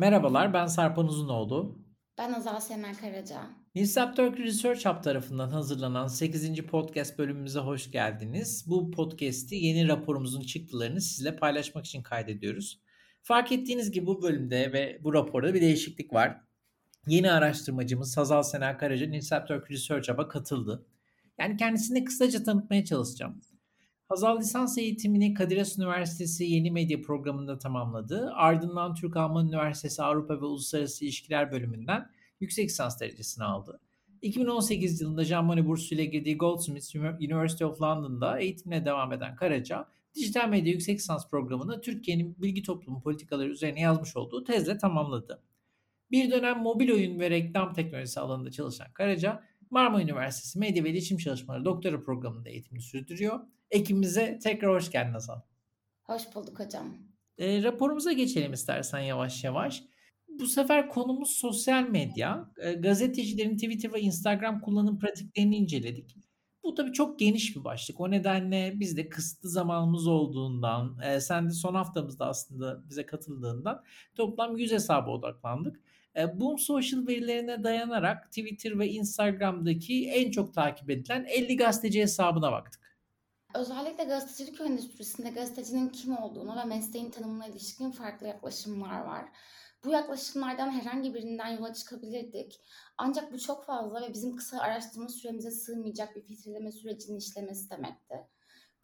Merhabalar, ben Sarpan Uzunoğlu. Ben Azal Semen Karaca. Nilsap Turkey Research Hub tarafından hazırlanan 8. podcast bölümümüze hoş geldiniz. Bu podcast'i yeni raporumuzun çıktılarını sizle paylaşmak için kaydediyoruz. Fark ettiğiniz gibi bu bölümde ve bu raporda bir değişiklik var. Yeni araştırmacımız Hazal Sena Karaca Nilsap Turkey Research Hub'a katıldı. Yani kendisini kısaca tanıtmaya çalışacağım. Hazal lisans eğitimini Kadir Has Üniversitesi Yeni Medya programında tamamladı. Ardından Türk Alman Üniversitesi Avrupa ve Uluslararası İlişkiler bölümünden yüksek lisans derecesini aldı. 2018 yılında Jean Monnet Bursu ile girdiği Goldsmiths University of London'da eğitimine devam eden Karaca, dijital medya yüksek lisans programını Türkiye'nin bilgi toplumu politikaları üzerine yazmış olduğu tezle tamamladı. Bir dönem mobil oyun ve reklam teknolojisi alanında çalışan Karaca, Marmara Üniversitesi Medya ve İletişim Çalışmaları Doktora Programı'nda eğitimini sürdürüyor. Ekibimize tekrar hoş geldin Hasan. Hoş bulduk hocam. E, raporumuza geçelim istersen yavaş yavaş. Bu sefer konumuz sosyal medya. E, gazetecilerin Twitter ve Instagram kullanım pratiklerini inceledik. Bu tabii çok geniş bir başlık. O nedenle biz de kısıtlı zamanımız olduğundan, e, sen de son haftamızda aslında bize katıldığından toplam 100 hesaba odaklandık. E, Boom Social verilerine dayanarak Twitter ve Instagram'daki en çok takip edilen 50 gazeteci hesabına baktık. Özellikle gazetecilik endüstrisinde gazetecinin kim olduğunu ve mesleğin tanımına ilişkin farklı yaklaşımlar var. Bu yaklaşımlardan herhangi birinden yola çıkabilirdik. Ancak bu çok fazla ve bizim kısa araştırma süremize sığmayacak bir filtreleme sürecinin işlemesi demekti.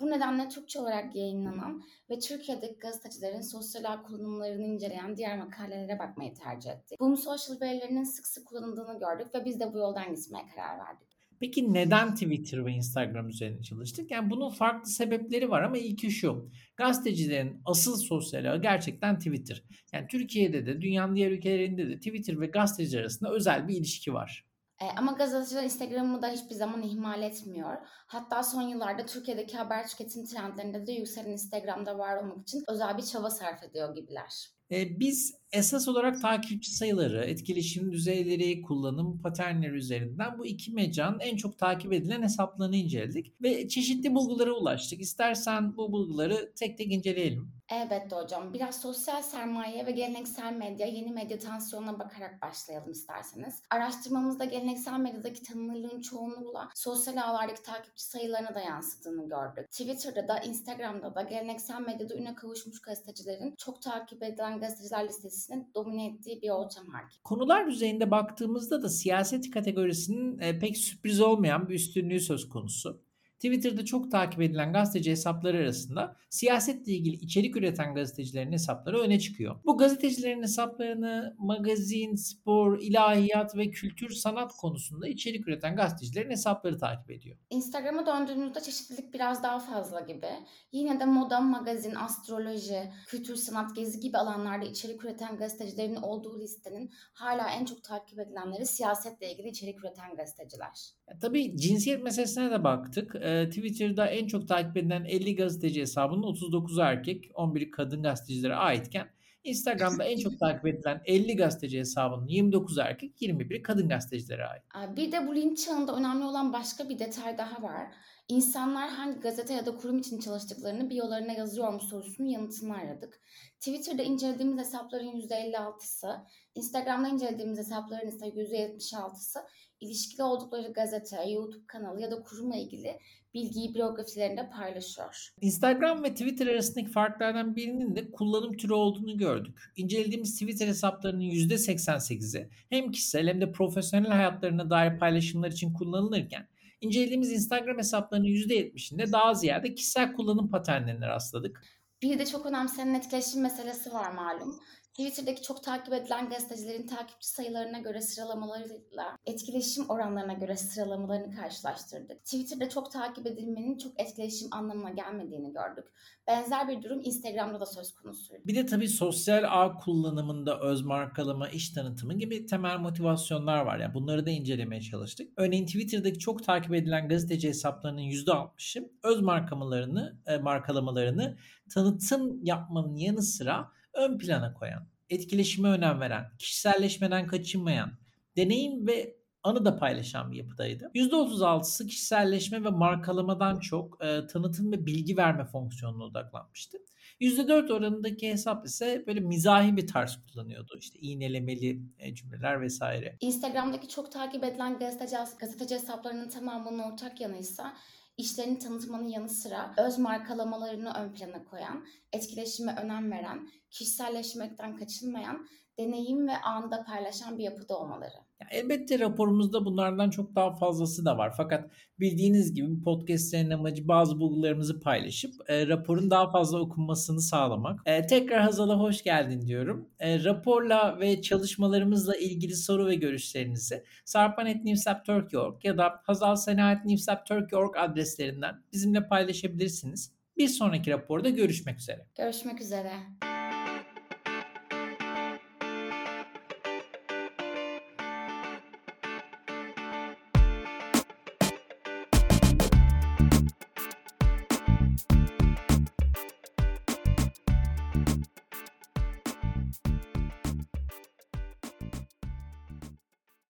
Bu nedenle Türkçe olarak yayınlanan ve Türkiye'deki gazetecilerin sosyal ağ kullanımlarını inceleyen diğer makalelere bakmayı tercih ettik. Boom Social verilerinin sık sık kullanıldığını gördük ve biz de bu yoldan gitmeye karar verdik. Peki neden Twitter ve Instagram üzerine çalıştık? Yani bunun farklı sebepleri var ama ilki şu. Gazetecilerin asıl sosyal ağı gerçekten Twitter. Yani Türkiye'de de dünyanın diğer ülkelerinde de Twitter ve gazeteci arasında özel bir ilişki var. E, ama gazeteciler Instagram'ı da hiçbir zaman ihmal etmiyor. Hatta son yıllarda Türkiye'deki haber tüketim trendlerinde de yükselen Instagram'da var olmak için özel bir çaba sarf ediyor gibiler. E, biz esas olarak takipçi sayıları, etkileşim düzeyleri, kullanım paternleri üzerinden bu iki mecranın en çok takip edilen hesaplarını inceledik ve çeşitli bulgulara ulaştık. İstersen bu bulguları tek tek inceleyelim. Elbette hocam. Biraz sosyal sermaye ve geleneksel medya, yeni medya tansiyonuna bakarak başlayalım isterseniz. Araştırmamızda geleneksel medyadaki tanınırlığın çoğunluğuyla sosyal ağlardaki takipçi sayılarına da yansıdığını gördük. Twitter'da da, Instagram'da da geleneksel medyada üne kavuşmuş gazetecilerin çok takip edilen gazeteciler listesinin domine ettiği bir ortam hakim. Konular düzeyinde baktığımızda da siyaset kategorisinin e, pek sürpriz olmayan bir üstünlüğü söz konusu. Twitter'da çok takip edilen gazeteci hesapları arasında siyasetle ilgili içerik üreten gazetecilerin hesapları öne çıkıyor. Bu gazetecilerin hesaplarını magazin, spor, ilahiyat ve kültür sanat konusunda içerik üreten gazetecilerin hesapları takip ediyor. Instagram'a döndüğümüzde çeşitlilik biraz daha fazla gibi. Yine de moda, magazin, astroloji, kültür, sanat, gezi gibi alanlarda içerik üreten gazetecilerin olduğu listenin hala en çok takip edilenleri siyasetle ilgili içerik üreten gazeteciler. Ya, tabii cinsiyet meselesine de baktık. Ee, Twitter'da en çok takip edilen 50 gazeteci hesabının 39'u erkek, 11'i kadın gazetecilere aitken Instagram'da en çok takip edilen 50 gazeteci hesabının 29 erkek, 21'i kadın gazetecilere ait. Bir de bu linç çağında önemli olan başka bir detay daha var. İnsanlar hangi gazete ya da kurum için çalıştıklarını biyolarına yazıyor mu sorusunun yanıtını aradık. Twitter'da incelediğimiz hesapların %56'sı, Instagram'da incelediğimiz hesapların ise %76'sı ilişkili oldukları gazete, YouTube kanalı ya da kurumla ilgili bilgiyi biyografilerinde paylaşıyor. Instagram ve Twitter arasındaki farklardan birinin de kullanım türü olduğunu gördük. İncelediğimiz Twitter hesaplarının %88'i hem kişisel hem de profesyonel hayatlarına dair paylaşımlar için kullanılırken incelediğimiz Instagram hesaplarının %70'inde daha ziyade kişisel kullanım paternlerine rastladık. Bir de çok önemsenen etkileşim meselesi var malum. Twitter'daki çok takip edilen gazetecilerin takipçi sayılarına göre sıralamalarıyla etkileşim oranlarına göre sıralamalarını karşılaştırdık. Twitter'da çok takip edilmenin çok etkileşim anlamına gelmediğini gördük. Benzer bir durum Instagram'da da söz konusuydu. Bir de tabii sosyal ağ kullanımında öz markalama, iş tanıtımı gibi temel motivasyonlar var. Yani bunları da incelemeye çalıştık. Örneğin Twitter'daki çok takip edilen gazeteci hesaplarının %60'ı öz markamalarını, e, markalamalarını tanıtım yapmanın yanı sıra ön plana koyan, etkileşime önem veren, kişiselleşmeden kaçınmayan, deneyim ve anı da paylaşan bir yapıdaydı. %36'sı kişiselleşme ve markalamadan çok e, tanıtım ve bilgi verme fonksiyonuna odaklanmıştı. %4 oranındaki hesap ise böyle mizahi bir tarz kullanıyordu. İşte iğnelemeli e, cümleler vesaire. Instagram'daki çok takip edilen gazeteci, gazeteci hesaplarının tamamının ortak yanıysa işlerini tanıtmanın yanı sıra öz markalamalarını ön plana koyan, etkileşime önem veren, kişiselleşmekten kaçınmayan, deneyim ve anı da paylaşan bir yapıda olmaları. Ya elbette raporumuzda bunlardan çok daha fazlası da var. Fakat bildiğiniz gibi podcastlerin amacı bazı bulgularımızı paylaşıp e, raporun daha fazla okunmasını sağlamak. E, tekrar Hazal'a hoş geldin diyorum. E, raporla ve çalışmalarımızla ilgili soru ve görüşlerinizi sarpan.newsap.turkey.org ya da hazalsena.newsap.turkey.org adreslerinden bizimle paylaşabilirsiniz. Bir sonraki raporda görüşmek üzere. Görüşmek üzere.